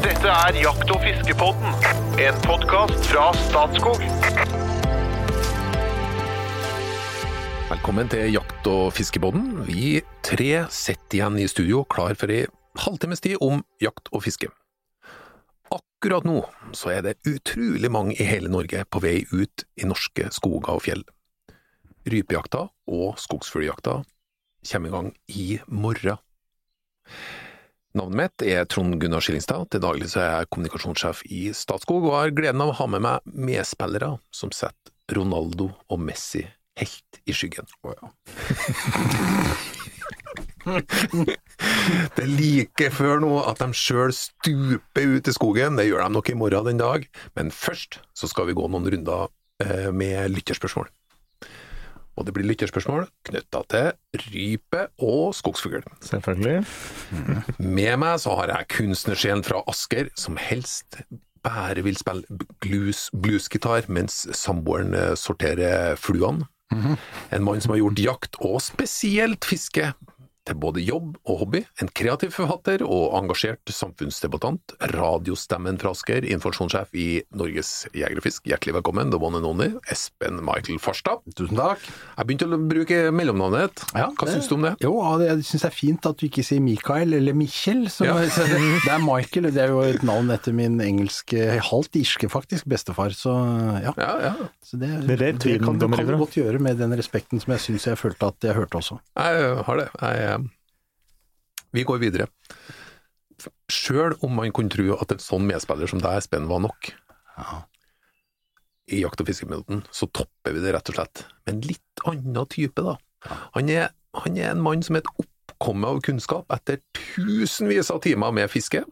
Dette er Jakt- og fiskepodden, en podkast fra Statskog. Velkommen til Jakt- og fiskepodden. Vi tre sitter igjen i studio klar for ei halvtimes tid om jakt og fiske. Akkurat nå så er det utrolig mange i hele Norge på vei ut i norske skoger og fjell. Rypejakta og skogsfugljakta kommer i gang i morgen. Navnet mitt er Trond Gunnar Skillingstad, til daglig så er jeg kommunikasjonssjef i Statskog, og har gleden av å ha med meg medspillere som setter Ronaldo og Messi helt i skyggen. Det er like før nå at de sjøl stuper ut i skogen, det gjør de nok i morgen den dag, men først så skal vi gå noen runder eh, med lytterspørsmål. Og det blir lytterspørsmål knytta til rype og skogsfugl. Selvfølgelig. Med meg så har jeg kunstnersjelen fra Asker, som helst bare vil spille blues, bluesgitar mens samboeren eh, sorterer fluene. En mann som har gjort jakt, og spesielt fiske, til både jobb og hobby. En kreativ forfatter og engasjert samfunnsdebattant. Radiostemmen fra Asker, informasjonssjef i Norges Jeger og Fisk. Hjertelig velkommen, the one and only Espen Michael Farstad. Tusen takk. Jeg begynte å bruke mellomnavnet ditt. Ja, Hva det- syns du om det? Jo, jeg syns det er fint at du ikke sier Mikael eller Michel. Ja. det, er Michael, og det er jo et navn etter min engelske, halvt irske faktisk, bestefar. Så ja. Ja, ja. Så det, Det er det det kan du kan du godt gjøre med den respekten som jeg syns jeg følte at jeg hørte også. Jeg har det. Jeg, vi går videre. Sjøl om man kunne tro at en sånn medspiller som deg, Espen, var nok, i jakt- og fiskeminutten så topper vi det rett og slett med en litt annen type, da. Han er, han er en mann som er et oppkomme av kunnskap etter tusenvis av timer med fiske,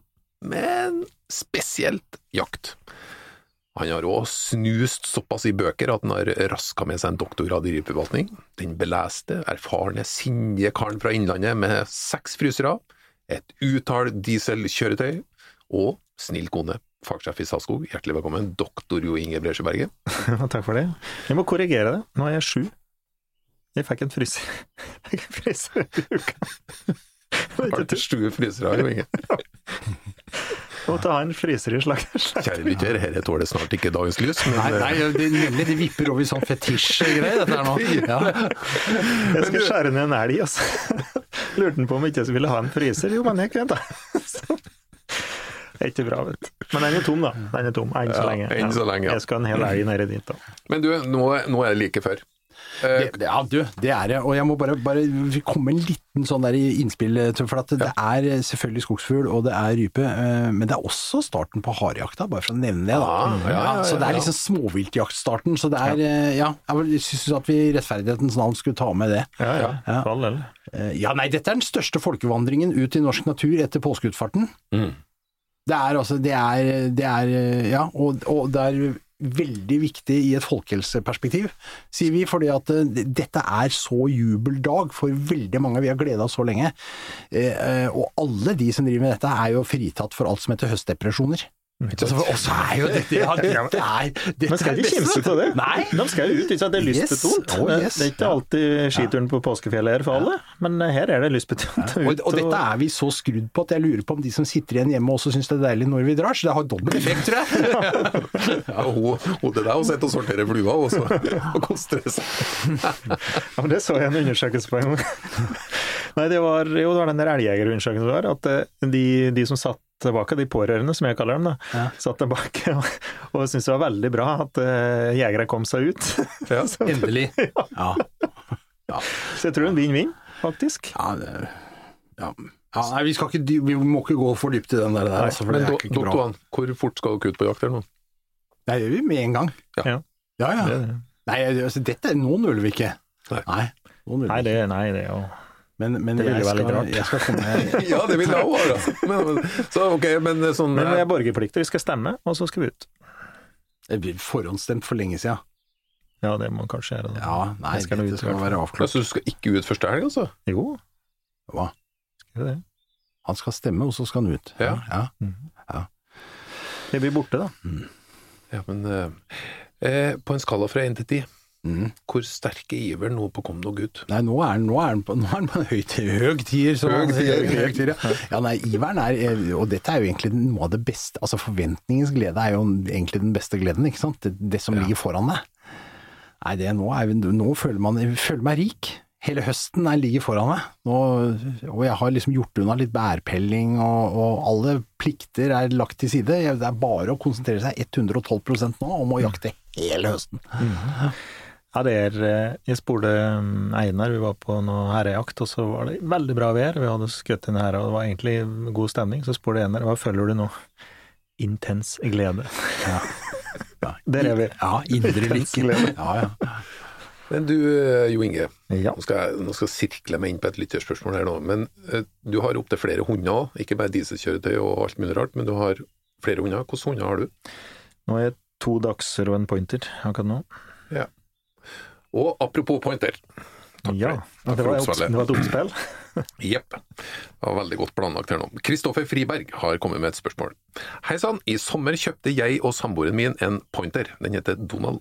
men spesielt jakt. Han har òg snust såpass i bøker at han har raska med seg en doktorgrad i rypeforvaltning. Den beleste, erfarne, sindige karen fra Innlandet med seks frysere, et utall dieselkjøretøy og snill kone. Fagsjef i Statskog, hjertelig velkommen, doktor Jo Inge Bresjeberget. Takk for det. Jeg må korrigere det. Nå er jeg sju. Jeg fikk en fryser. Jeg fikk en fryser i uka. Har du sju frysere, Jo Inge? Måtte ha en fryser i slag. Kjære lytter, dette tåler snart ikke dagens lys, men Nei, nei eh, det, nemlig, det vipper over i sånn fetisj-greie, dette her nå. Ja. Jeg skal skjære ned en elg, altså. Lurte han på om ikke jeg ville ha en fryser. Jo, men jeg kan da. Det er ikke bra, vet du. Men den er tom, da. Den er tom, enn så Ja, enn så lenge, ja. Jeg skal ha en hel elg nedi dit, da. Men du, nå, nå er det like før. Eh, Det, det, ja, du, det er det. Og jeg må bare, bare komme en liten sånn der innspill. For at det er selvfølgelig skogsfugl, og det er rype, eh, men det er også starten på harejakta, bare for å nevne det. da. Ah, ja, ja, ja, så det er liksom småviltjaktstarten. Så det er, eh, ja, jeg syns at vi i rettferdighetens navn skulle ta med det. Ja, ja. Ja. For all del. Eh, Ja, nei, dette er den største folkevandringen ut i norsk natur etter påskeutfarten. Mm. Det er altså, det er, det er ja, og, og det er veldig viktig i et folkehelseperspektiv, sier vi, fordi at eh, dette er så jubeldag for veldig mange, vi har gleda oss så lenge. Eh, eh, og alle de som driver med dette er jo fritatt for alt som heter høstdepresjoner. Altså, for oss er jo dette, ja, det er dette Men skal de kimse av det. Nei. De skal jo ut, ikke sant. Det er Yes. lystbetont. Oh, yes. Det er ikke alltid skituren på påskefjellet her for alle, men her er det lystbetont. Og, og dette er vi så skrudd på at jeg lurer på om de som sitter igjen hjemme også syns det er deilig når vi drar, så det har dobbel effekt, tror jeg. ja, hun, hun det der hun sitter og sorterer flua og, så, og koster seg. Ja, men det så jeg en undersøkelse på en gang. Nei, det var jo det var den der elgjegerundersøkelsen var, at eh, de, de som satt tilbake, de pårørende som jeg kaller dem, da, Ja. satt tilbake og, og syntes det var veldig bra at uh, jegere kom seg ut. Ja. Endelig. Ja. Så jeg tror er en vinn-vinn, faktisk. Ja, det, ja. ja nei, vi, skal ikke, vi må ikke gå for dypt i den der, der altså, for Men det er do- ikke, bra. hvor fort skal dere ut på jakt eller noe? Det gjør vi med en gang. Ja. Ja. Ja, ja. Det, Nei, altså, dette, nå noen vi ikke. Nei. Nei. nå nøler vi ikke. det, nei, det er jo Men, men det ville jo være litt rart. jeg skal komme Ja, det vil jeg òg være. Men, men, så okay, men sånn Men vi er borgerplikter, vi skal stemme, og så skal vi ut. Det blir forhåndsstemt for lenge siden. Ja, det må man kanskje gjøre. Da. Ja, nei, det skal det, i skal være avklart. Så du skal ikke ut første helg, altså? Jo, Hva? skal vi det. Han skal stemme, og så skal han ut. Ja. ja. Jeg blir borte, da. Ja, men eh, eh, På en skala fra én til ti, Mm. Hvor sterk er iveren nå på kom noe ut? Nei, nå er den, nå er den på, nå er den på en høy, høy tier. Høg tier. ja. ja, nei, iveren er, og dette er jo egentlig noe av det beste, altså forventningens glede er jo egentlig den beste gleden, ikke sant? Det, det som ligger foran deg. Nei, det, nå, er, nå føler man, jeg føler meg rik. Hele høsten er, ligger foran meg, nå, og jeg har liksom gjort unna litt bærpelling, og, og alle plikter er lagt til side. Det er bare å konsentrere seg 112% nå om å jakte hele høsten. Ja, det er eh, Jeg spurte um, Einar, vi var på noe herrejakt, og så var det veldig bra vær. Vi hadde skutt inn her, og det var egentlig god stemning. Så spurte Einar hva føler du nå? Intens glede. Ja. Der er vi. Ja, indre lykke. Ja, ja. Men du, eh, Jo Inge. Ja. Nå skal, jeg, nå skal jeg sirkle meg inn på et lytterspørsmål her nå. Men eh, du har opptil flere hunder òg. Ikke bare dieselkjøretøy og alt mulig rart, men du har flere hunder. Hvilke hunder har du? Nå er jeg to dachser og en pointer akkurat nå. Og apropos pointer. Takk Ja, for det for opps- oppspillet. det var et oppspill. Jepp. Det var veldig godt planlagt her nå. Kristoffer Friberg har kommet med et spørsmål. Hei sann, i sommer kjøpte jeg og samboeren min en pointer. Den heter Donald.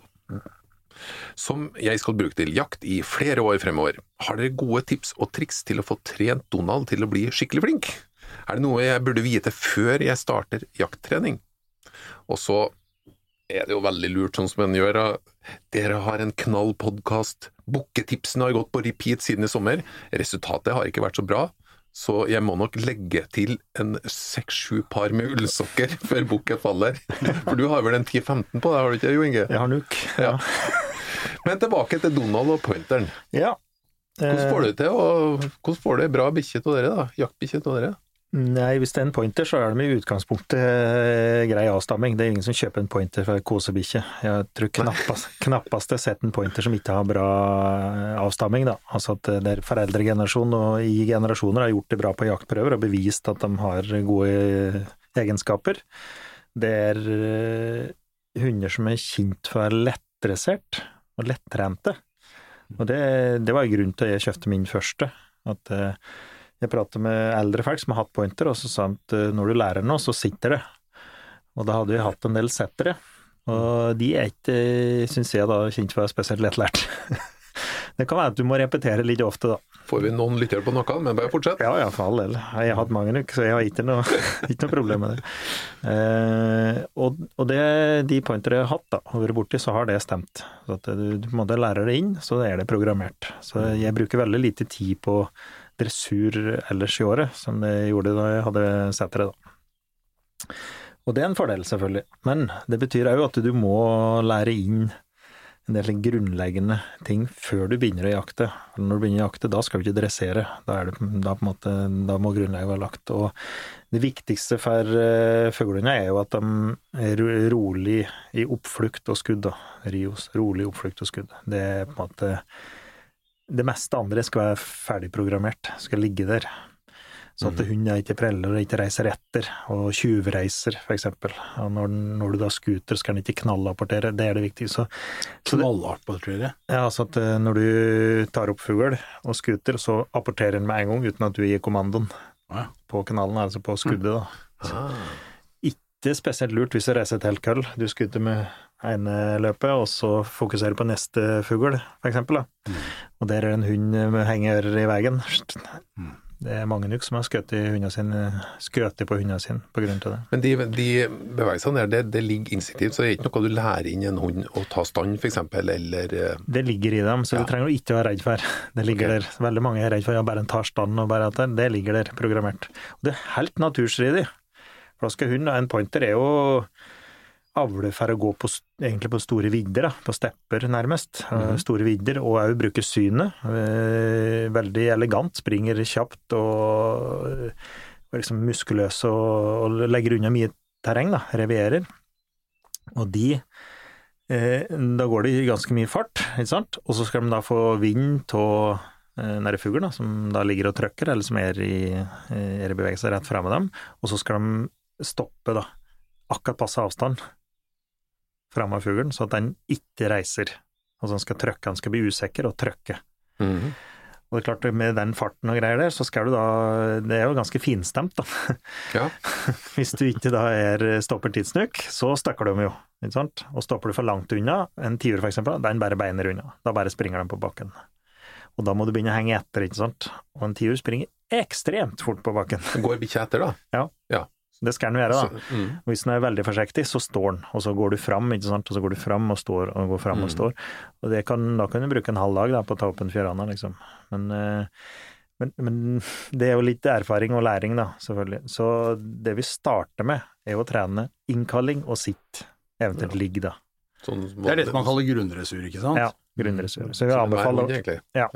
Som jeg skal bruke til jakt i flere år fremover. Har dere gode tips og triks til å få trent Donald til å bli skikkelig flink? Er det noe jeg burde vite før jeg starter jakttrening? Og så er det jo veldig lurt sånn som en gjør. Dere har en knall podkast. Bukketipsene har gått på repeat siden i sommer. Resultatet har ikke vært så bra, så jeg må nok legge til en seks-sju par med ullsokker før bukket faller. For du har vel en 10-15 på deg, har du ikke, Jo Inge? Jeg har nuk. Ja. Men tilbake til Donald og pointeren. Ja. Hvordan får du det til, og hvordan får du bra bikkje av dere, da? Jaktbikkje av dere? Nei, hvis det er en pointer, så er det i utgangspunktet eh, grei avstamming. Det er ingen som kjøper en pointer for kosebikkje. Jeg tror knappast, knappast jeg har sett en pointer som ikke har bra eh, avstamming, da. Altså at det er foreldregenerasjon og i generasjoner har gjort det bra på jaktprøver og bevist at de har gode egenskaper. Det er eh, hunder som er kjent for å være lettdressert og lettrente. Og det, det var grunnen til at jeg kjøpte min første. At eh, jeg pratet med eldre folk som har hatt pointer, og så sa han at eh, når du lærer noe, så sitter det. Og da hadde vi hatt en del settere, og de er ikke, syns jeg, da kjent for å være spesielt lettlært. det kan være at du må repetere litt ofte, da. Får vi noen lyttere på noe, men bare fortsett. Ja, ja, for all del. Jeg har hatt mange nok, så jeg har ikke noe, ikke noe problem med det. Eh, og og det, de pointere jeg har hatt da, og vært borti, så har det stemt. Så at du, du på en måte lærer det inn, så er det programmert. Så jeg bruker veldig lite tid på dressur ellers i året, som det gjorde da jeg hadde settere, da. Og det er en fordel, selvfølgelig. Men det betyr òg at du må lære inn en del grunnleggende ting før du begynner å jakte. Når du begynner å jakte, da skal du ikke dressere. Da, det, da, måte, da må grunnlaget være lagt. Og det viktigste for uh, fuglene er jo at de er rolig i oppflukt og skudd. Da. Rios. Rolig oppflukt og skudd. Det er på en måte Det meste andre skal være ferdigprogrammert, skal ligge der. Så at hunden ikke preller og ikke reiser etter, og tjuvreiser. Og når, når du da skuter, skal den ikke knallapportere. Det er det viktige. Så, så det, ja, altså at eh, når du tar opp fugl og skuter, så apporterer den med en gang uten at du gir kommandoen Ja. på kanalen, altså på skuddet. da. Så, Ikke spesielt lurt hvis du reiser et helt køll. Du skuter med ene løpet, og så fokuserer på neste fugl, for eksempel. Og der er en hund med henger i veien. Det er mange nok som har skutt skutt på hundene sine av det. Men de, de bevegelsene der, det, det ligger instinktivt, så det er ikke noe du lærer inn en hund å ta stand, f.eks., eller eh, Det ligger i dem, så Ja. du trenger ikke å være redd for. Det ligger okay. der. Veldig mange er redd for ja, bare en tar stand og bare at det, det ligger der programmert. Og det er helt naturstridig. Skal hund, en pointer er jo avle for å gå på, egentlig på store vidder, da, på stepper nærmest. Eh, Store vidder, og òg bruke synet. Eh, Veldig elegant, springer kjapt og, liksom muskuløs og, og legger unna mye terreng, da, revierer. Og de eh, Da går de i ganske mye fart, ikke sant? Og så skal de da få vind av nære fuglen, som da ligger og trykker, eller som er i, er i bevegelse rett fremme dem. Og så skal de stoppe, da, akkurat passe avstand framme av fuglen, så at den ikke reiser. Altså han skal trykke, han skal bli usikker og trykke. mhm. Og det er klart, med den farten og greier der, så skal du da Det er jo ganske finstemt, da. Ja. Hvis du ikke da er stopper tidsnok, så stikker de jo. Ikke sant? Og stopper du for langt unna, en tiur eksempel, den bare beiner unna. Da bare springer de på bakken. Og da må du begynne å henge etter, ikke sant. Og en tiur springer ekstremt fort på bakken. Går bikkja etter, da? Det skal han gjøre, da. Så, mm. Hvis han er veldig forsiktig, så står han, og så går du fram, ikke sant, og så går du fram og står og går fram og Mm. står. Og det kan, da kan du bruke en halv dag da, på å ta opp en fjørane, liksom. Men, eh, men, men det er jo litt erfaring og læring, da, selvfølgelig. Så det vi starter med, er å trene innkalling og sitt, eventuelt ligg, da. Sånn, Det er det man kaller grunnressur, ikke sant? Ja, grunnressur. Så vi vil anbefale, ja,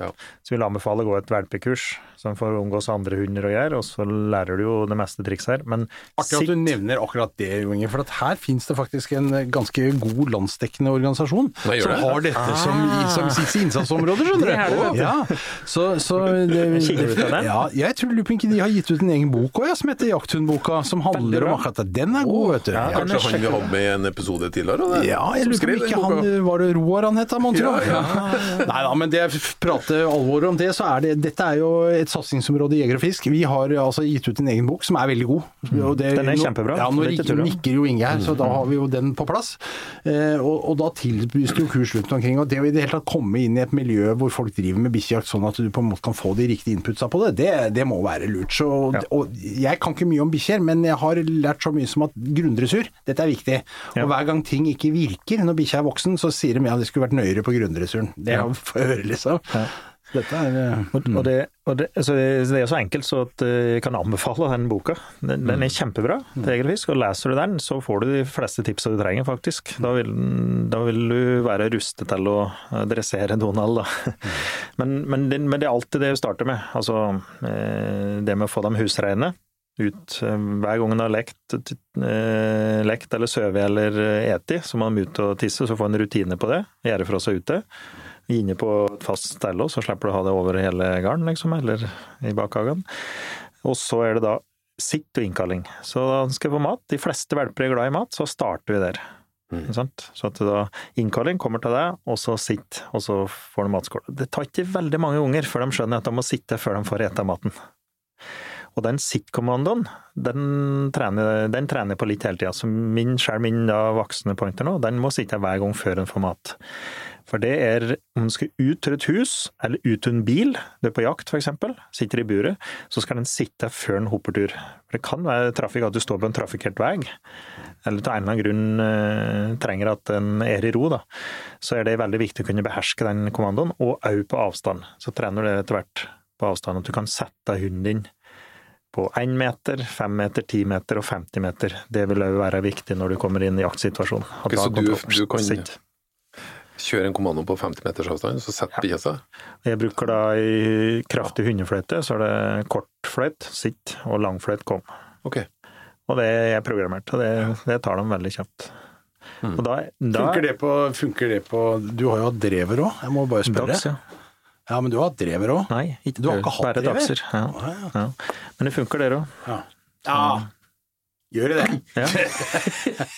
så vil anbefale å gå et valpekurs, som får omgås andre hunder å gjøre, og så lærer du jo det meste triks her. Men Artig at du nevner akkurat det, Jo Inge, for at her finnes det faktisk en ganske god landsdekkende organisasjon som det? har dette som, som sitt innsatsområde, skjønner du. Det. Ja, så, så det? Ja, jeg tror Lupinki de har gitt ut en egen bok òg, som heter Jakthundboka, som handler om akkurat det. Den er god, vet du. ja, Kanskje han vi hadde med i en episode tidligere? ja, jeg lurer på om ikke han Var det Roar han het, mon tro? Ja, Nei da, men det prater alvor om det, så er det Dette er jo et satsingsområde i Jeger og Fisk. Vi har altså gitt ut en egen bok som er veldig god. Og det- Den er kjempebra, Ja, nå er nikker, jo Inge her, så da har vi jo den på plass. Eh, og, og da tilbys det jo kurs rundt omkring. Og det å i det hele tatt komme inn i et miljø hvor folk driver med bikkjejakt sånn at du på en måte kan få de riktige inputsa på det, det, det må være lurt. Så, Ja. og jeg kan ikke mye om bikkjer, men jeg har lært så mye som at grunndressur, dette er viktig. Og hver gang ting ikke virker når bikkja er voksen, så sier de ja, det skulle vært nøyere på grunndressuren. Det Ja. får jeg høre, liksom. Ja. Er mm. Og, det, og det, så det, det er så enkelt så at eh, jeg kan anbefale den boka. Den, den er kjempebra til Egelfisk, og leser du den, så får du de fleste tipsa du trenger, faktisk. Da vil, da vil du være rustet til å eh, dressere Donald, da. Men, men, det, men det er alltid det vi starter med. Altså eh, det med å få dem husreine. Ut, eh, hver gang en har lekt, eh, lekt eller sovet eller eh, eti, så må de ut og tisse, så får en rutine på det. Gjerde fra seg ute inne på et fast stelle, så slipper du å ha det over hele garden, liksom, eller i bakhagen. Og så er det da sitt og innkalling. Så da skal få mat. De fleste valper er glad i mat, så starter vi der. Mm. Så at da innkalling kommer til deg, og så sitt, og så får du matskål. Det tar ikke veldig mange unger før de skjønner at de må sitte før de får ete maten. Og den sit-kommandoen, den den trener på litt hele tida. Så min, selv min da voksne pointer nå, den må sitte hver gang før en får mat. For det er om du skal ut til et hus, eller ut til en bil, du er på jakt eksempel, sitter i buret, så skal den sitte før en hoppertur. For det kan være trafikk at du står på en trafikkert vei, eller til en eller annen grunn eh, trenger at den er i ro, da. Så er det veldig viktig å kunne beherske den kommandoen, og òg på avstand. Så trener du etter hvert på avstand, at du kan sette hunden din på 1 meter, 5 meter, 10 meter og 50 meter. Det vil òg være viktig når du kommer inn i jaktsituasjonen. Okay, så du- du kan- sitt. Kjøre en kommando på 50 meters avstand, så setter bikkja seg? Jeg bruker da i kraftig hundefløyte, så er det kortfløyt, sitt, og langfløyt kom. Ok. Og det er programmert, og det, det tar de veldig kjapt. Mm. Og da, da funker, det på, funker det på Du har jo hatt drever òg, jeg må bare spørre. Dags, ja. Ja, men du har hatt drever òg? Nei, ikke Du har ikke hatt bare dagser. Ja. Ja, ja. Ja. Men det funker, dere òg. ja. ja. Gjør det? Ja.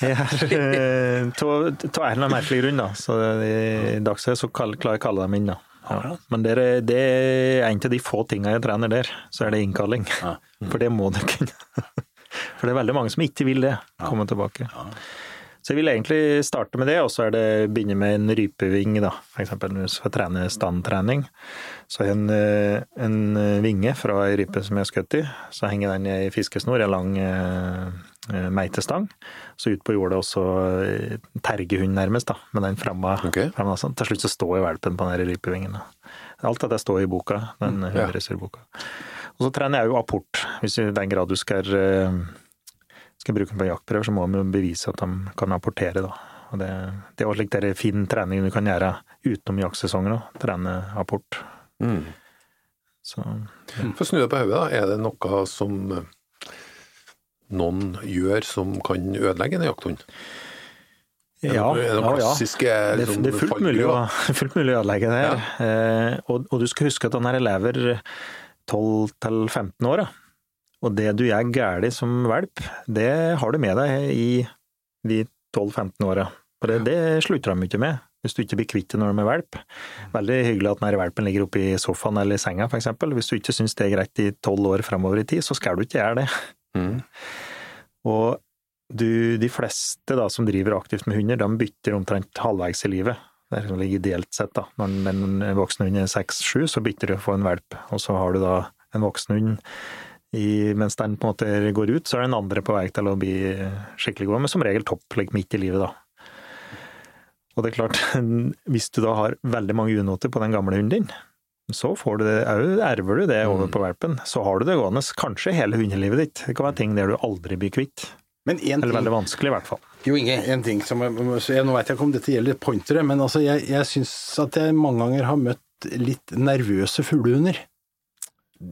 Eh, Av en annen merkelig grunn, da. Så i dag så klarer jeg å kalle dem inn, da. Ja. Men det er, det er en av de få tingene jeg trener der, så er det innkalling. Ja. For det må du kunne. For det er veldig mange som ikke vil det, komme tilbake. Så jeg vil egentlig starte med det, og så er det begynne med en rypeving, da. For eksempel hvis jeg trener standtrening. Så jeg en, eh, en eh, vinge fra ei rype som jeg har skutt i. Så henger den i ei fiskesnor, ei lang eh, meitestang. Så ut på jordet, og så terger tergehund nærmest, da, med den fremme. Okay. fremme sånn. Til slutt så står jeg valpen på den rypevingen. Da. Alt dette står i boka, den Mm, ja. Og så trener jeg jo apport, hvis i den grad du skal skal bruke den på jaktprøver, så må de bevise at de kan apportere. Da. Og det, det er også slik det er fin trening du kan gjøre utenom jaktsesongen da, Trene apport. Mm. Så For å snu det på hodet. Er det noe som eh, noen gjør som kan ødelegge en jakthund? Ja, det ja, ja. Det, det er fullt mulig, å, fullt mulig å ødelegge det her. Eh, og, og du skal huske at han er elever 12-15 år. Ja. Og det du gjør galt som valp, det har du med deg i de 12-15 åra. For det, det slutter de ikke med. hvis du ikke blir kvitt det når de er valp. Veldig hyggelig at denne valpen ligger oppe i sofaen eller i senga, f.eks. Hvis du ikke syns det er greit i tolv år fremover i tid, så skal du ikke gjøre det. Mm. Og du, de fleste da, som driver aktivt med hunder, de bytter omtrent halvveis i livet. Det er sånn ideelt sett, da. Når en voksen hund er seks-sju, så bytter du for en valp. Og så har du da en voksen hund i, mens den på en måte går ut, så er den andre på vei til å bli skikkelig god, men som regel topp like, midt i livet, da. Og det er klart, hvis du da har veldig mange unoter på den gamle hunden din, så får du det, erver du det over på valpen. Så har du det gående kanskje hele hundelivet ditt. Det kan være ting der du aldri blir kvitt. Men en Eller ting, veldig vanskelig, i hvert fall. jo Inge, en ting som jeg, jeg, Nå vet jeg ikke om dette gjelder pointere, men altså jeg, jeg syns at jeg mange ganger har møtt litt nervøse fuglehunder.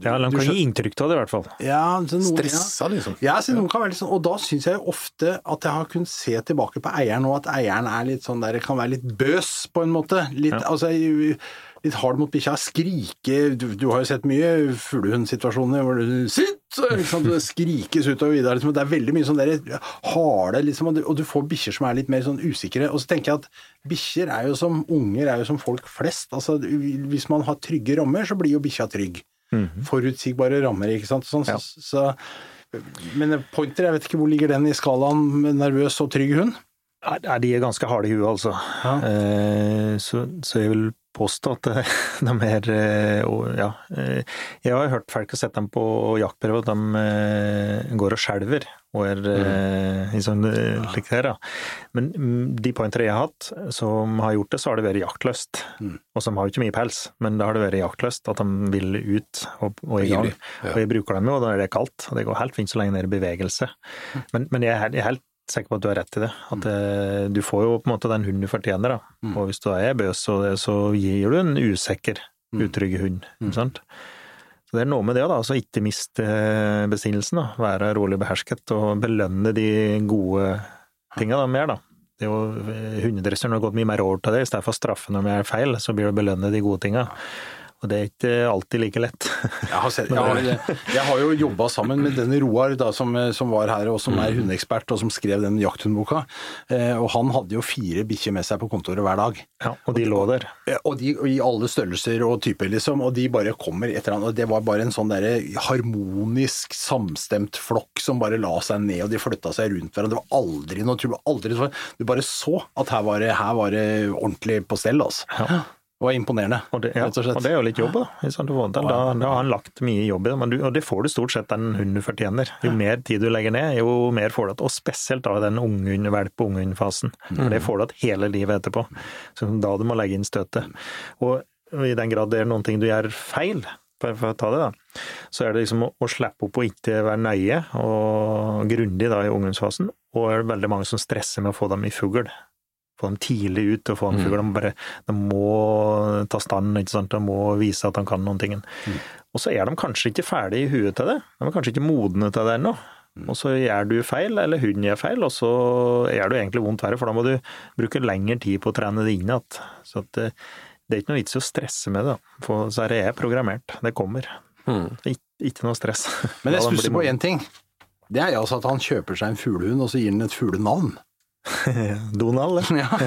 Ja, Du kan gi inntrykk av det, i hvert fall. Ja, noen. Stressa, liksom. Ja, så noen kan være litt sånn, og da syns jeg ofte at jeg har kunnet se tilbake på eieren og at eieren er litt sånn der, kan være litt bøs på en måte. Litt, altså, litt hard mot bikkja. Skrike du, du har jo sett mye fuglehundsituasjoner hvor du Sitt! Liksom, det skrikes utover videre. Liksom, det er veldig mye sånn der harde liksom, og du, og du får bikkjer som er litt mer sånn usikre. Og så tenker jeg at bikkjer er jo som unger, er jo som folk flest. Altså, hvis man har trygge rammer, så blir jo bikkja trygg. Forutsigbare rammer, ikke sant. Sånn, Ja. så, så men pointer, jeg vet ikke hvor ligger den i skalaen med nervøs og trygg hund? Nei, de er ganske harde i huet, altså. Ja. Eh, så, så jeg vil påstå at de er eh, Ja. eh, Jeg har hørt folk og sett dem på jaktprøve, de eh, går og skjelver og er mm. i sånn slik der, ja. Men mm, de pointere jeg har hatt, som har gjort det, så har det vært jaktlyst. Og som har jo ikke mye pels, men da har det vært jaktlyst, at de vil ut og, og i gang. Ja. Og jeg bruker dem jo, og da er det kaldt, og det går helt fint så lenge det er bevegelse. Men, men jeg, er, helt- jeg er helt sikker på at du har rett i det. At mm. du får jo på en måte den hunden du fortjener, da. Og hvis du er bøs, så, så gir du en usikker, utrygg hund. Ikke sant? Så det er noe med det, da. Altså ikke miste eh, besinnelsen, da. Være rolig behersket og belønne de gode tinga mer, da. Det er jo, Hundedresseren har gått mye mer over til det, i stedet for å straffe når vi er feil, så blir det å belønne de gode tinga. Og det er ikke alltid like lett. Jeg har, sett, jeg har, jeg har jo jobba sammen med denne Roar da, som, som var her, og som er hundeekspert, og som skrev den jakthundboka. Eh, og han hadde jo fire bikkjer med seg på kontoret hver dag. Ja, og de lå der. Og de og i alle størrelser og typer, liksom. Og de bare kommer etter han, og det var bare en sånn derre harmonisk, samstemt flokk som bare la seg ned, og de flytta seg rundt hverandre. Det var aldri noe tull. Aldri. Du bare så at her var det, her var det ordentlig på stell, altså. Ja. Var imponerende, Og det, ja, rett og slett. og det er jo litt jobb, da. Da, har han lagt mye jobb i det, men du, og det får du stort sett den hunden du fortjener. Jo mer tid du legger ned, jo mer får du igjen. Og spesielt da i den unghund, valp- og unghundfasen. For det får du igjen hele livet etterpå. Så da du må legge inn støtet. Og, i den grad det er noen ting du gjør feil, for å ta det da, så er det liksom å, å slippe opp og ikke være nøye og grundig da i ungdomsfasen. Og er det veldig mange som stresser med å få dem i fugl få dem tidlig ut og få dem fugl. De, de må ta stand, ikke sant? de må vise at de kan noen ting. Og så er de kanskje ikke ferdig i huet til det, de er kanskje ikke modne til det ennå. Og så gjør du feil, eller hunden gjør feil, og så gjør du egentlig vondt verre, for da må du bruke lengre tid på å trene det inn igjen. Så det, det er ikke noe vits i å stresse med det, for så er det er programmert. Det kommer. Ikke, ikke noe stress. Men jeg stusser på én ting. Det er altså at han kjøper seg en fuglehund, og så gir han et fuglenavn. Donald. Ja.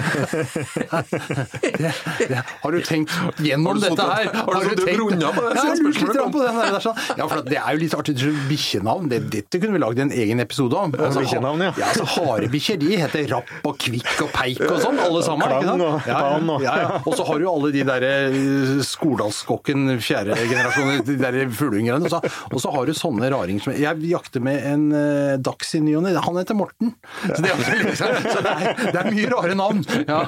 det, det, har du tenkt gjennom dette sånn- her? har du sånn- du grunnet på det Ja, jeg lurte litt på den der. Er sånn. Ja, for det er jo litt artig. så Bikkjenavn, det, dette kunne vi lagd en egen episode om. Altså, bikkjenavn, ja. ja altså, Harebikkjer de heter Rapp og Kvikk og Peik og sånn, alle sammen. Klang og ja, og- ja, ja. Og så har du alle de derre Skordalskokken fjerde generasjon, de derre fuglehundgreiene. Og, så- har du sånne raringer som Jeg jakter med en uh, dags i ny og ne. Han heter Morten. Så det, er, så det, er, det er mye rare navn. Ja.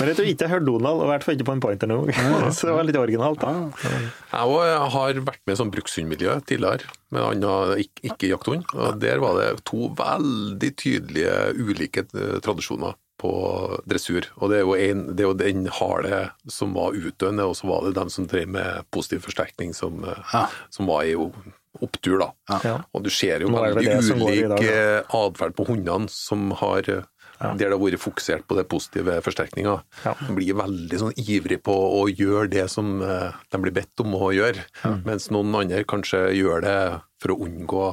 Men jeg tror ikke jeg hørte Donald, og i hvert fall ikke på en pointer nå. Så det var litt originalt, da. Jeg også har vært med i sånn brukshundmiljø tidligere, med annen ikke, ikke jakthund. Og der var det to veldig tydelige ulike eh, tradisjoner på dressur. Og det er jo, en, det er jo den harde som var utdøende, og så var det den som drev med positiv forsterkning som, eh, Ja. som var i opptur, da. Ja. Og du ser jo veldig ulik eh, atferd på hundene som har eh, Der det har vært fokusert på det positive forsterkninga. Ja. De blir veldig sånn ivrig på å gjøre det som eh, de blir bedt om å gjøre, mens noen andre kanskje gjør det for å unngå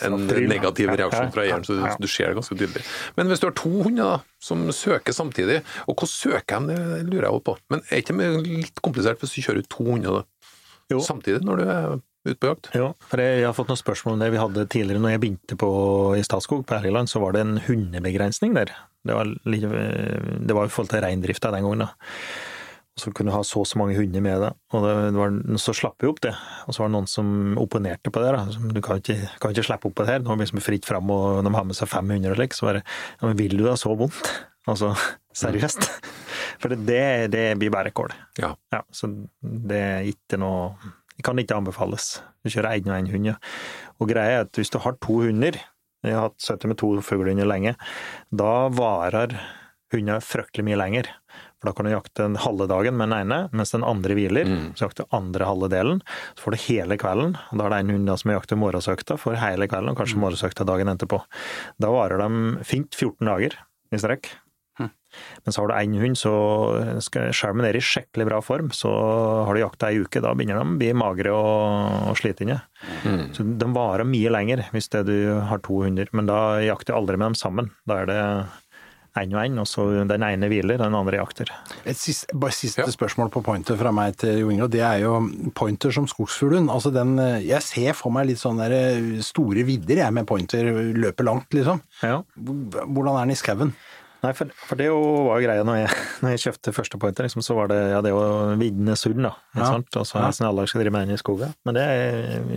en negativ reaksjon fra eieren, så du, du ser det ganske tydelig. Men hvis du har to hunder som søker samtidig, og hvordan søker de, det lurer jeg også på. Men er ikke det litt komplisert hvis du kjører ut to hunder samtidig når du er ute på jakt? Ja, for jeg, jeg har fått noen spørsmål om det vi hadde tidligere når jeg begynte på, i Statskog på Helgeland, så var det en hundebegrensning der. Det var, litt, det var i forhold til reindrifta den gangen. da. Og så kunne du ha så og så mange hunder med deg. Og det, var, så slapp vi opp det. Og så var det noen som opponerte på det. da. Som, Du kan ikke, kan ikke slippe opp på det her. Nå er det liksom fritt fram, og de har med seg 500 og slik. Så bare Ja, men vil du da så vondt? Altså, seriøst? For det, det, det blir bare kål. Ja. Ja, så det er ikke noe Det kan ikke anbefales. Du kjører én og én hund, ja. Og greia er at hvis du har to hunder Jeg har hatt sittet med to fuglehunder lenge. Da varer hunder fryktelig mye lenger. For da kan du jakte den halve dagen med den ene, mens den andre hviler. Så jakter du andre halve delen. Så får du hele kvelden. Og da er det en hund som jakter morgensøkta for hele kvelden, og kanskje morgensøkta dagen etterpå. Da varer de fint 14 dager i strekk. Men så har du én hund, så selv om den er i skikkelig bra form, så har du jakta ei uke. Da begynner de å bli magre og, og slitne. Så de varer mye lenger hvis det du har to hunder. Men da jakter du aldri med dem sammen. Da er det én og én, og så den ene hviler, den andre jakter. Et siste, bare siste Ja. spørsmål på pointer fra meg til Jo Inge, og det er jo pointer som skogsfuglehund. Altså den, jeg ser for meg litt sånne eh, store vidder jeg med pointer, løper langt liksom. Ja. Hvordan er den i skauen? Nei, for, for det var jo greia når jeg, når jeg kjøpte første pointer, liksom, så var det ja, det å jo sund, da. Ja. Og så er det sånn alle skal drive med den i skogen. Men det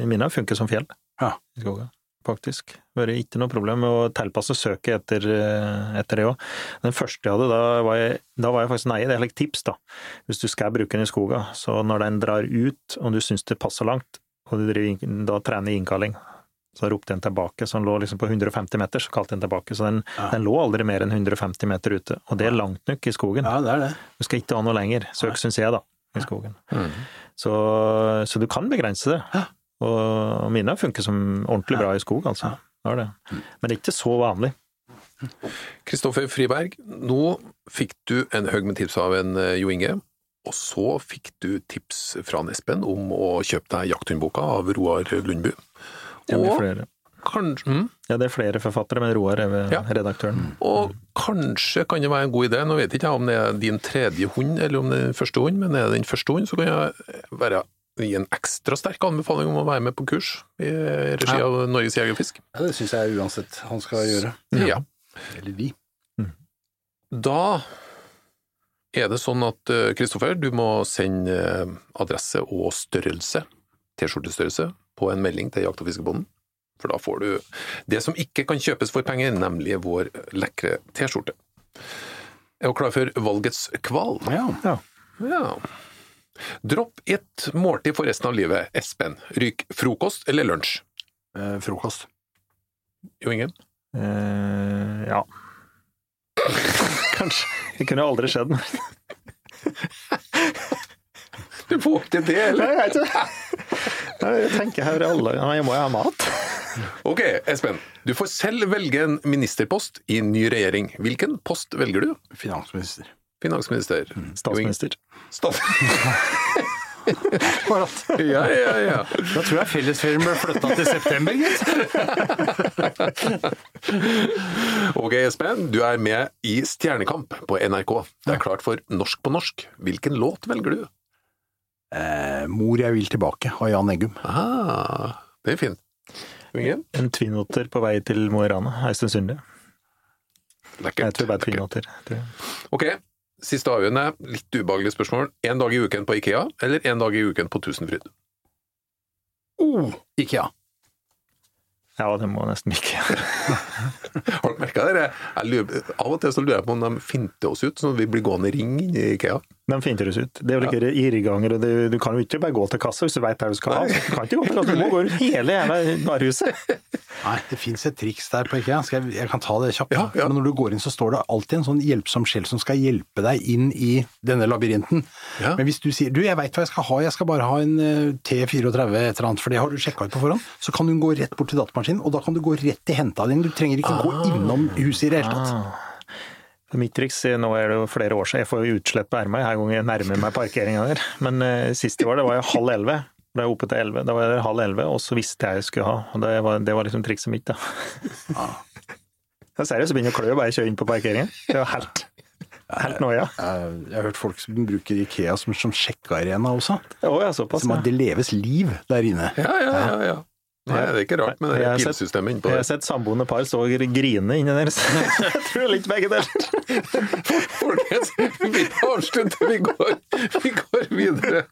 mine funker som fjell Ja. i skogen, faktisk. Vært ikke noe problem med å tilpasse søket etter, etter det òg. Den første jeg hadde, da var jeg, da var jeg faktisk nei, det er et tips, da. Hvis du skal bruke den i skogen, så når den drar ut, og du syns det passer langt, og du driver, da trener innkalling, så ropte en tilbake, så den lå liksom på 150 meter, så kalte den tilbake. Så den, den lå aldri mer enn 150 meter ute, og det er langt nok i skogen. Ja, det er det. Du skal ikke ha noe lenger, søk syns jeg da, i skogen. Så, så du kan begrense det. Og mine funker som ordentlig bra i skog, altså. Det det. Men det er ikke så vanlig. Kristoffer Friberg, nå fikk du en haug med tips av en eh, Jo Inge, og så fikk du tips fra en Espen om å kjøpe deg jakthundboka av Roar Lundbu. Ja, det er Og flere, kanskje, mm, ja, det er flere forfattere, men Roar er Ja. redaktøren. og kanskje kan det være en god idé, nå vet jeg ikke om det er din tredje hund eller om det er din første hund, men er det din første hund, så kan jeg være gi en ekstra sterk anbefaling om å være med på kurs i regi av Norges Jeger og Fisk. Ja, det syns jeg uansett han skal gjøre. Ja. Eller de. Da er det sånn at eh, Kristoffer, du må sende eh, adresse og størrelse, T-skjortestørrelse, på en melding til Jakt- og fiskebonden. For da får du det som ikke kan kjøpes for penger, nemlig vår lekre T-skjorte. Er du klar for valgets kval? Ja. Ja. Ja. Dropp ett måltid for resten av livet. Espen, ryk frokost eller lunsj? Eh, frokost. Jo Ingen? Eh, ja. Kanskje. Det kunne aldri skjedd. Du får ikke det, eller? Nei, Jeg vet ikke. Jeg tenker her alle Jeg må jo ha mat. Ok, Espen. Du får selv velge en ministerpost i en ny regjering. Hvilken post velger du? Finansminister. Finansminister. Statsminister. Stats... Ja, ja, ja. Da tror jeg fellesferien ble flytta til september, gitt. Ok, Espen. Du er med i Stjernekamp på NRK. Det er klart for Norsk på norsk. Hvilken låt velger du? Eh, Mor jeg vil tilbake av Jan Eggum. Ah, det er fint. Ingen? En twinotter på vei til Mo i Rana. Øystein Sunde. Jeg Lekkert. Ok, siste avgjørende. Litt ubehagelig spørsmål. En dag i uken på Ikea, eller en dag i uken på Tusenfryd? Oh, Ikea. ja. Ja, det må nesten ikke. Har du merka det? Jeg lurer, av og til så lurer jeg på om de finter oss ut, sånn at vi blir gående i ring inne i Ikea. De finner oss ut. Det er jo ja. irrganger, og det, du kan jo ikke bare gå til kassa hvis du veit hva du skal ha. Du kan ikke gå til kassa, du må gå rundt hele jævla varehuset. Nei, det fins et triks der på IKEA. Jeg, jeg kan ta det kjapt. Ja, ja. Men når du går inn, så står det alltid en sånn hjelpsom sjel som skal hjelpe deg inn i denne labyrinten. Men hvis du sier du, jeg veit hva jeg skal ha, jeg skal bare ha en eh, T34 et eller annet, for det har du sjekka ut på forhånd, så kan du gå rett bort til datamaskinen, og da kan du gå rett til henta din. Du trenger ikke gå innom huset i det hele tatt. Mitt triks, nå er det jo flere år siden, jeg får jo utslett på ermet hver gang jeg nærmer meg parkeringa der. Men eh, sist jeg var det, var jeg halv elleve. Da jeg oppe til 11. Da var jeg halv 11, og så visste jeg jeg skulle ha. Og det var, det var liksom trikset mitt, da. Jeg seriøst begynner å klø bare jeg kjører inn på parkeringen. Det var helt, helt noia. Jeg, jeg har hørt folk som bruker Ikea som, som sjekkearena også. Å ja, såpass. Som at det leves liv der inne. Ja, ja, ja. ja. Nei, det er ikke rart med det Jeg pilsystemet innpå Jeg har sett samboende par stå og grine inni der, så jeg tror det er litt begge deler. Folkens, vi avslutter, vi går, vi går videre.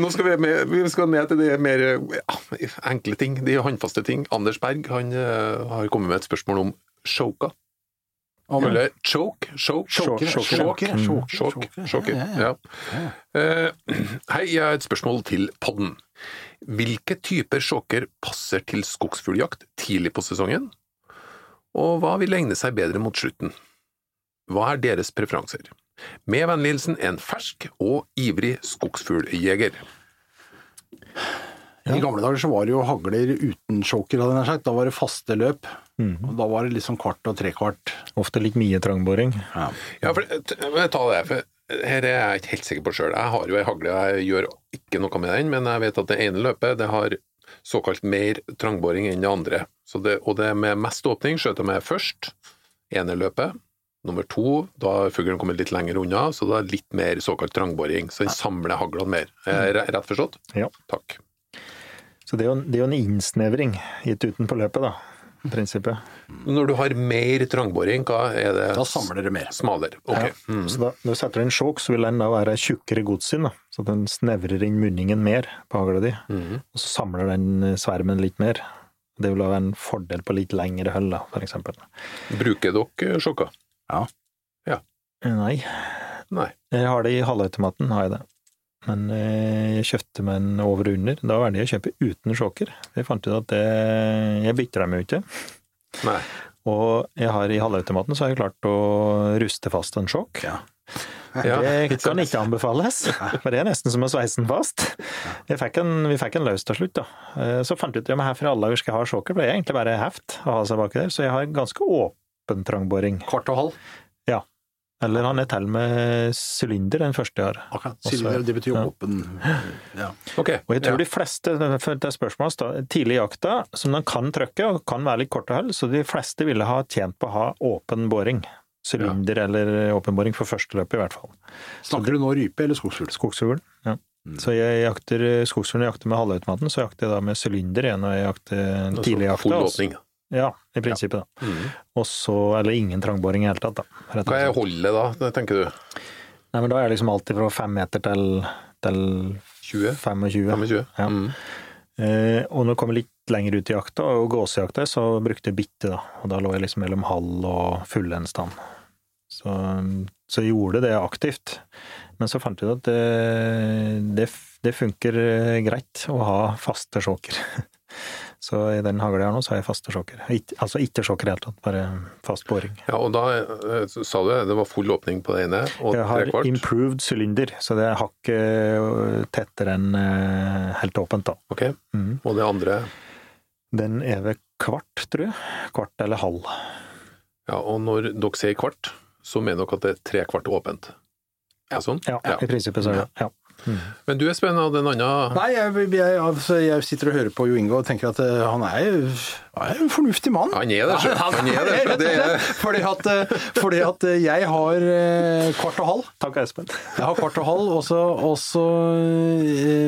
Nå skal vi, med, vi skal ned til de mer ja, enkle ting, de håndfaste ting. Anders Berg han eh, har kommet med et spørsmål om choka. Eller choke, choke, choke, choke. Eh, Hei, jeg har et spørsmål til podden. Hvilke typer sjåker passer til skogsfugljakt tidlig på sesongen? Og hva vil egne seg bedre mot slutten? Hva er deres preferanser? Med vennlig hilsen en fersk og ivrig skogsfugljeger. I gamle dager så var det jo hagler uten choker, hadde jeg nær sagt. Da var det faste løp. Mm. Og da var det liksom kvart og trekvart. Ofte litt mye trangboring. Ja. Ja, for, jeg må ta det, for her er jeg ikke helt sikker på sjøl. Jeg har jo ei hagle, jeg gjør ikke noe med den, men jeg vet at det ene løpet det har såkalt mer trangboring enn det andre. Så det, og det med mest åpning skjøt jeg med først, ene løpet. Nummer to, da har fuglen kommet litt lenger unna, så da er litt mer såkalt trangboring. Så den samler haglene mer. Er jeg rett forstått? Ja. Takk. Så det er jo, det er jo en innsnevring gitt utenpå løpet, da. I Prinsippet. Når du har mer trangboring, hva er det? Da samler det mer. Smalere. Ok. Ja. Mm. Så da, når du setter inn sjåk, så vil den da være tjukkere godsinn, så den snevrer inn munningen mer på hagla di. Mm. Og så samler den svermen litt mer. Det vil være en fordel på litt lengre høll, f.eks. Bruker dere sjokka? Nei, Nei. jeg har det i halvautomaten, har jeg det. Men eh, jeg kjøpte meg en over og under. Da var det å kjøpe uten sjåker. Jeg fant ut at det, jeg bytter dem jo ikke. Nei. Og jeg har i halvautomaten så har jeg klart å ruste fast en sjokk. Ja. Ja, det kan ikke anbefales, for det er nesten som å sveise den fast. Jeg fikk en, vi fikk en løs til slutt, da. Eh, Så fant jeg ut at ja, for alle dager skal jeg ha sjåker, for det er egentlig bare heft å ha seg baki der. Så jeg har ganske åpen trangboring. Kvart og halv. Eller han er til med sylinder, den første jeg har. Akkurat. Sylinder, det betyr ja. åpen. Ja. Okay. Og jeg tror ja. de fleste, det er spørsmålet da, tidlig i jakta, som de kan trykke og kan være litt kort og hull, så de fleste ville ha tjent på å ha åpen boring. Sylinder eller åpen boring for første løpet, i hvert fall. Snakker du nå rype eller skogsfugl? Skogsfugl. Ja. Så jeg jakter skogsfuglen jeg jakter med halvautomaten, så jakter jeg da med sylinder igjen når jeg jakter Altså, tidlig jakta. Full åpning. Ja, i prinsippet, da. Mm. Og så, eller ingen trangboring i hele tatt, da. rett Hva er holdet da, det tenker du? Nei, men da er det liksom alltid fra fem meter til, til 20? 25. 25? Ja. Mm. Eh, og når jeg kommer litt lenger ut i jakta, og gåsejakta, så brukte jeg bitte, da. Og da lå jeg liksom mellom halv og fullendstand. Så, så jeg gjorde det aktivt. Men så fant jeg ut at det, det, det funker eh, greit å ha faste sjåker. Så i den hagla jeg har nå, så har jeg faste sjokker. Altså ikke sjokker i det hele tatt, bare fast boring. Ja, og da eh, sa du det var full åpning på det ene, og Jeg har improved sylinder, så det er hakket tettere enn eh, helt åpent, da. Ok, mm. og det andre Den er ved kvart, tror jeg. Kvart eller halv. Ja, og når dere sier kvart, så mener dere at det er tre kvart åpent. Er det sånn? Ja, i prinsippet så er det ja. Men du Espen hadde en annen Nei, jeg, jeg, altså, jeg sitter og hører på Jo Ingo og tenker at eh, han er er en fornuftig mann. Han er det, sjø. Han er det. Det er fordi, at, eh, fordi at eh, jeg har eh, kvart og halv. Takk, Espen. Jeg har kvart og halv, og så, og så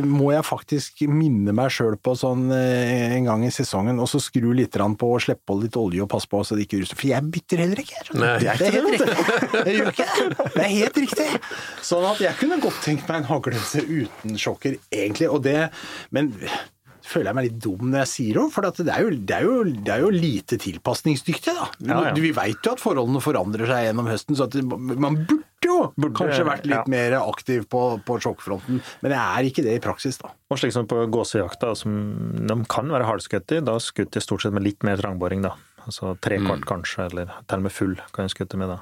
må jeg faktisk minne meg sjøl på sånn en gang i sesongen, og så skru litt på og slippe på litt olje og passe på så det ikke ruster. For jeg bytter heller ikke. Nei. Det er helt riktig. Jeg gjør ikke det. Det er helt riktig. Sånn at jeg kunne godt tenkt meg en haglelse uten sjokker, egentlig. Og det, men føler jeg meg litt dum når jeg sier det, for at det, er jo, det, er jo, det er jo lite tilpasningsdyktig. da. Ja, ja. Vi veit jo at forholdene forandrer seg gjennom høsten, så man burde jo kanskje vært litt ja. mer aktiv på, på sjokkfronten, men jeg er ikke det i praksis, da. Og slik som på gåsejakta, som de kan være hardskutt i, da skutter jeg stort sett med litt mer trangboring, da. Altså tre kvart kanskje, eller til og med full kan jeg skutte med da.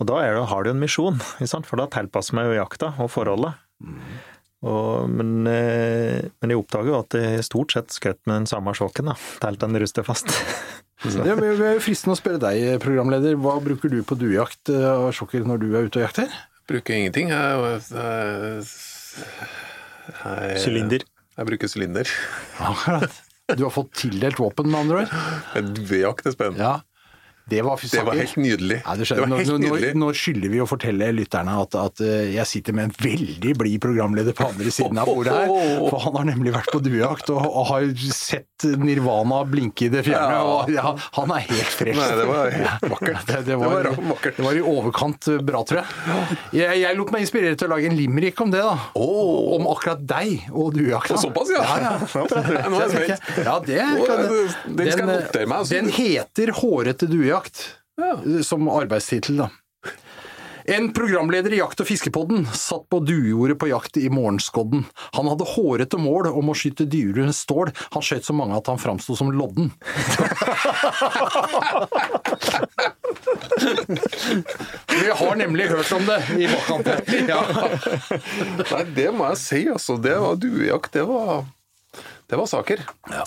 Og da er det, har du en misjon, for da tilpasser meg jo jakta og forholdet. Og, men, eh, men jeg oppdager jo at jeg stort sett skjøt med den samme sjåken, da, til den ruster fast. Det er er jo fristende å spørre deg, programleder, hva bruker du på duejakt eh, av sjokker når du er ute og jakter? bruker ingenting. Sylinder. jeg, Jeg-. Jeg bruker sylinder. Akkurat. Du har fått tildelt våpen, med andre ord? Duejakt er spennende. Ja. Det var, Det var helt nydelig. Ja, det det var helt nå, nå, nydelig. nå skylder vi å fortelle lytterne at, at eh, jeg sitter med en veldig blid programleder på andre siden av bordet her. For han har nemlig vært på duejakt og, og har sett Nirvana blinke i det fjerne. Og ja, han er helt fresh. Nei, det var helt vakkert. Det, var, vakkert. det var i overkant eh, bra, tror jeg. Jeg, jeg lot meg inspirere til å lage en limerick om det, da. Oh. Om akkurat deg og duejakta. Såpass, ja. ja, ja. Nå er jeg spent. Ja, det kan, er den skal jeg notere meg, altså. Den heter Hårete duejakt, som arbeidstittel, da. En programleder i Jakt- og fiskepodden satt på duejordet på jakt i morgenskodden. Han hadde hårete mål om å skyte dyrer enn stål. Han skjøt så mange at han framsto som lodden. Vi har nemlig hørt om det i bakkant. Ja. Nei, det må jeg si, altså. Det var duejakt. Det var, det var saker.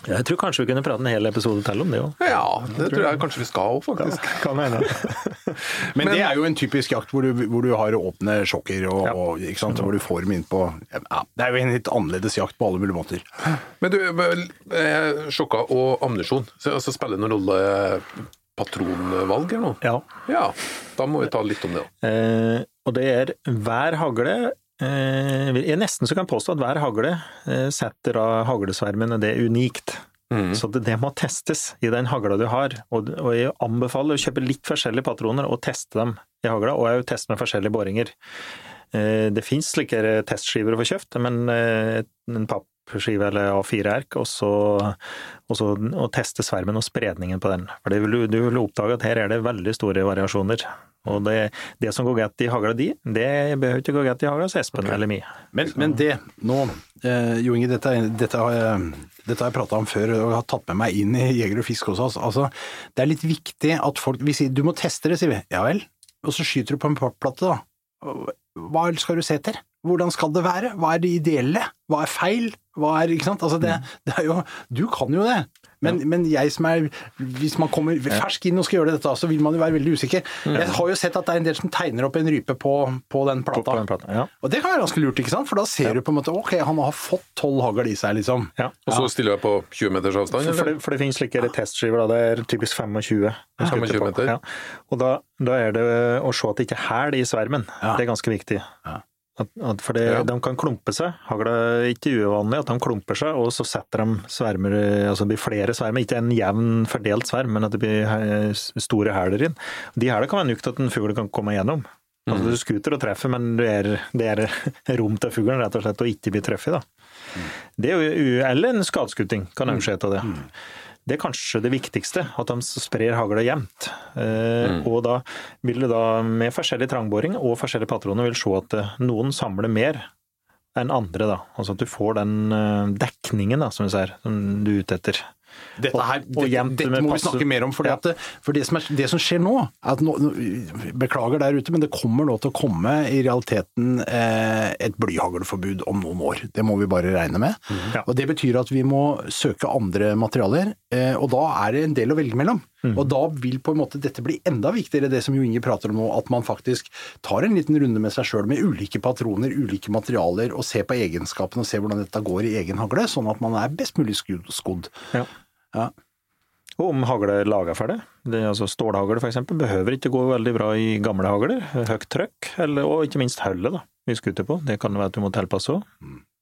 Jeg tror kanskje vi kunne prate en hel episode til om det òg. Ja, det tror jeg kanskje vi skal òg, faktisk. Kan hende. Men, det er jo en typisk jakt hvor du, hvor du har åpne sjokker, og, Ja. og, ikke sant? hvor du får dem inn på ja, Det er jo en litt annerledes jakt på alle mulige måter. Men du, sjokker sjokka og ammunisjon, så altså, spiller det noen rolle patronvalg eller noe? Ja. Ja, da må vi ta litt om det òg. Eh, og det er hver hagle eh, Jeg nesten så kan påstå at hver hagle eh, setter av haglesvermene det er unikt. Så det, det må testes i den hagla du har. Og, og jeg anbefaler å kjøpe litt forskjellige patroner og teste dem i hagla, og jeg teste med forskjellige boringer. Eh, det fins slike testskiver å få kjøpt, men eh, en pappskive eller A4-erk, og så og så å teste svermen og spredningen på den. For du, du vil oppdage at her er det veldig store variasjoner. Og det, det som går galt i hagla di, det behøver ikke gå galt i hagla hos Espen eller mi. Men, men det, nå eh, Jo Inge, dette, dette har jeg, dette jeg prata om før og har tatt med meg inn i Jeger og fisk også. Altså, det er litt viktig at folk Vi sier du må teste det, sier vi. Ja vel. Og så skyter du på en pappplate, da. Hva skal du se etter? Hvordan skal det være? Hva er det ideelle? Hva er feil? Hva er, ikke sant? Altså det, det er jo Du kan jo det. Men, men jeg som er Hvis man kommer fersk inn og skal gjøre dette, så vil man jo være veldig usikker. Jeg har jo sett at det er en del som tegner opp en rype på, på den På, plata. på den plata. Ja. Og det kan være ganske lurt, ikke sant? For da ser du på en måte ok, han har fått tolv hagl i seg, liksom. Ja. Og så stiller jeg på 20 meters avstand, For, for, det, for det finnes slike testskiver, da. Det er typisk 25. jeg 25 meter. Ja. Og da, da er det å se at det ikke er hæl i svermen. Ja. Det er ganske viktig. Ja. At, at for Ja. de kan klumpe seg. Hagla er ikke uvanlig at de klumper seg, og så setter de svermer, altså det blir flere svermer. Ikke en jevn fordelt sverm, men at det blir store hæler inn. De hælene kan være nok til at en fugl kan komme igjennom. Altså Du skuter og treffer, men det er, det er rom til fuglen rett og slett å ikke bli truffet. Mm. Det er jo, eller en skadeskuting kan også skje av det. Det er kanskje det viktigste, at de sprer hagla jevnt. Mm. Og da vil det da, med forskjellig trangboring og forskjellige patroner, vil se at eh, noen samler mer enn andre. da. Altså at du får den eh, dekningen da, som du ser, som du er ute etter. Dette, her, Og- og dette, dette må vi passe- snakke mer om. Fordi Ja. at det, for det som, er, det som skjer nå, at nå, Beklager der ute, men det kommer nå til å komme i realiteten eh, et blyhaglforbud om noen år. Det må vi bare regne med. Ja. Og Det betyr at vi må søke andre materialer, eh, og da er det en del å velge mellom. Og da vil på en måte dette bli enda viktigere, det som Jo Inge prater om nå, at man faktisk tar en liten runde med seg sjøl med ulike patroner, ulike materialer, og ser på egenskapene og ser hvordan dette går i egen hagle, sånn at man er best mulig skudd- skodd. Ja. Ja. Og om hagle er laga for det. det altså Stålhagle f.eks. behøver ikke gå veldig bra i gamle hagler. Høyt trøkk, eller, og ikke minst hullet da, vi skuter på. Det kan være at du må tilpasse òg,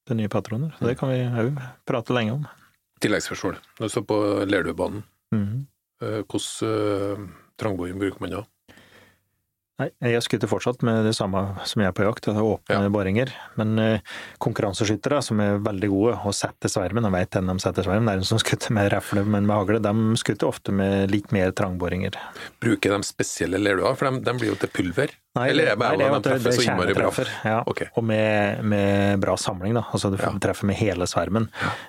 til nye patroner. Så det kan vi òg prate lenge om. Tilleggsspørsmål. Når du står på Lerdubanen, mm -hmm. hvordan uh, trangboring bruker man da? Nei, jeg skyter fortsatt med det samme som jeg er på jakt, det er åpne Ja. boringer. Men uh, konkurranseskyttere som er veldig gode og setter svermen, og vet hvem de setter svermen, det er en som skutter med refle, men med hagle, de skutter ofte med litt mer trangboringer. Bruker de spesielle lerduer? For de, de blir jo til pulver. Eller er det bare nei, det, de treffer så innmari bra? Ja. okay. Og med, med bra samling, da. Altså du Ja. treffer med hele svermen.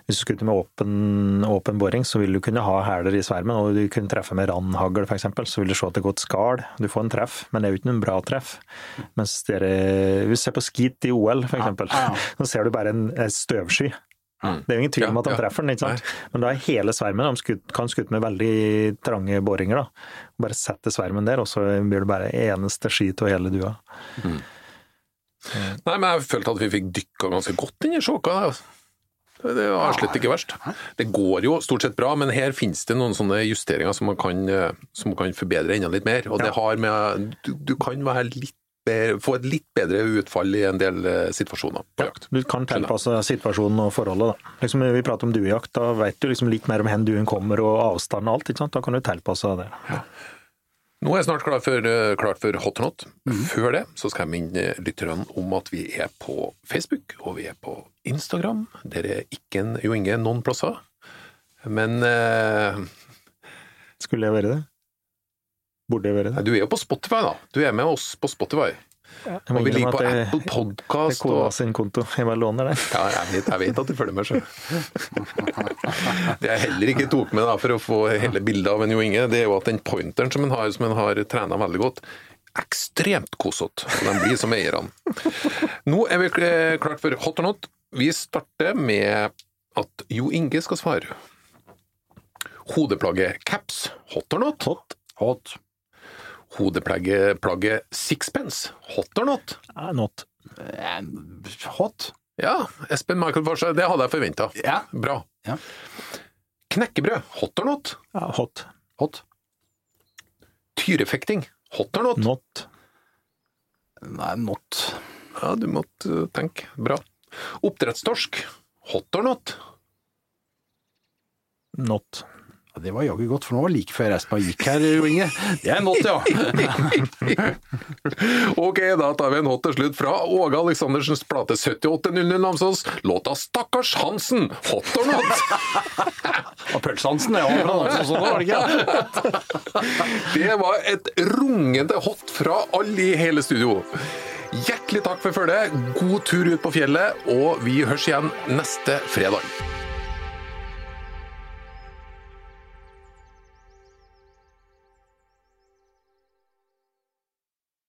Hvis du skutter med åpen, åpen boring, så vil du kunne ha hæler i svermen, og du kunne treffe med randhagl f.eks., så vil du se at det går et skall. Du får en treff, men det jo ikke noen bra treff. Mens dere, hvis du ser på skit i OL f.eks., Ja, så ser du bare en, en støvsky. Det er jo ingen tvil om at ja. treffer den, ikke sant? men da er hele svermen De skutt, kan skutte med veldig trange boringer. da. Bare sette svermen der, og så blir det bare eneste skit og hele dua. Nei, men jeg følte at vi fikk dykka ganske godt inn i sjåka. Det var slett ikke verst. Det går jo stort sett bra, men her finnes det noen sånne justeringer som man kan, eh, som man kan forbedre enda litt mer. Og det har med Du, du kan være litt bedre, få et litt bedre utfall i en del eh, situasjoner på jakt. Du kan tilpasse situasjonen og forholdet. Da. Liksom, vi prater om duejakt, da vet du liksom litt mer om hvor duen kommer og avstand og alt. Ikke sant? Da kan du tilpasse det. Nå er jeg snart klar for, eh, klart for hot or not. Før det så skal jeg minne lytterne om at vi er på Facebook og vi er på Instagram. Der er ikke en, jo ingen noen plasser. Men eh, Skulle jeg være det? Burde jeg være det? du er jo på Spotify, da. Du er med oss på Spotify. Jeg Og vi ligger på det- Apple Det er Podcast. KA sin konto. Jeg bare låner den. ja, jeg vet, jeg vet at du følger med, sjøl. Det jeg heller ikke tok med da, for å få hele bildet av en Jo Inge, det er jo at den pointeren som han har, som han har trena veldig godt, ekstremt kosete. Så de blir som eierne. Nå er vi klart for hot or not. Vi starter med at Jo Inge skal svare. Hodeplagget caps, hot or not? Hot. Hot. Hodeplagget sixpence, hot or not? Uh, Not. Uh, Hot. Ja, Espen Michael Farstad, det hadde jeg forventa. Ja. Bra. Ja. Knekkebrød, hot or not? Ja, hot. Hot. Tyrefekting, hot or not? Not. Nei, not. Ja, du måtte tenke. Bra. Oppdrettstorsk, hot or not? Not. Ja, det var jaggu godt, for nå var det like før Espa gikk her, Jo Inge. Det er en hot, ja. Ok, da tar vi en hot til slutt fra Åge Aleksandersens plate 7800 Namsos. Låta 'Stakkars Hansen', hot or not? Og Pølsehansen, ja. Sånn var det ikke. Det var et rungende hot fra alle i hele studio. Hjertelig takk for følget, god tur ut på fjellet, og vi høres igjen neste fredag.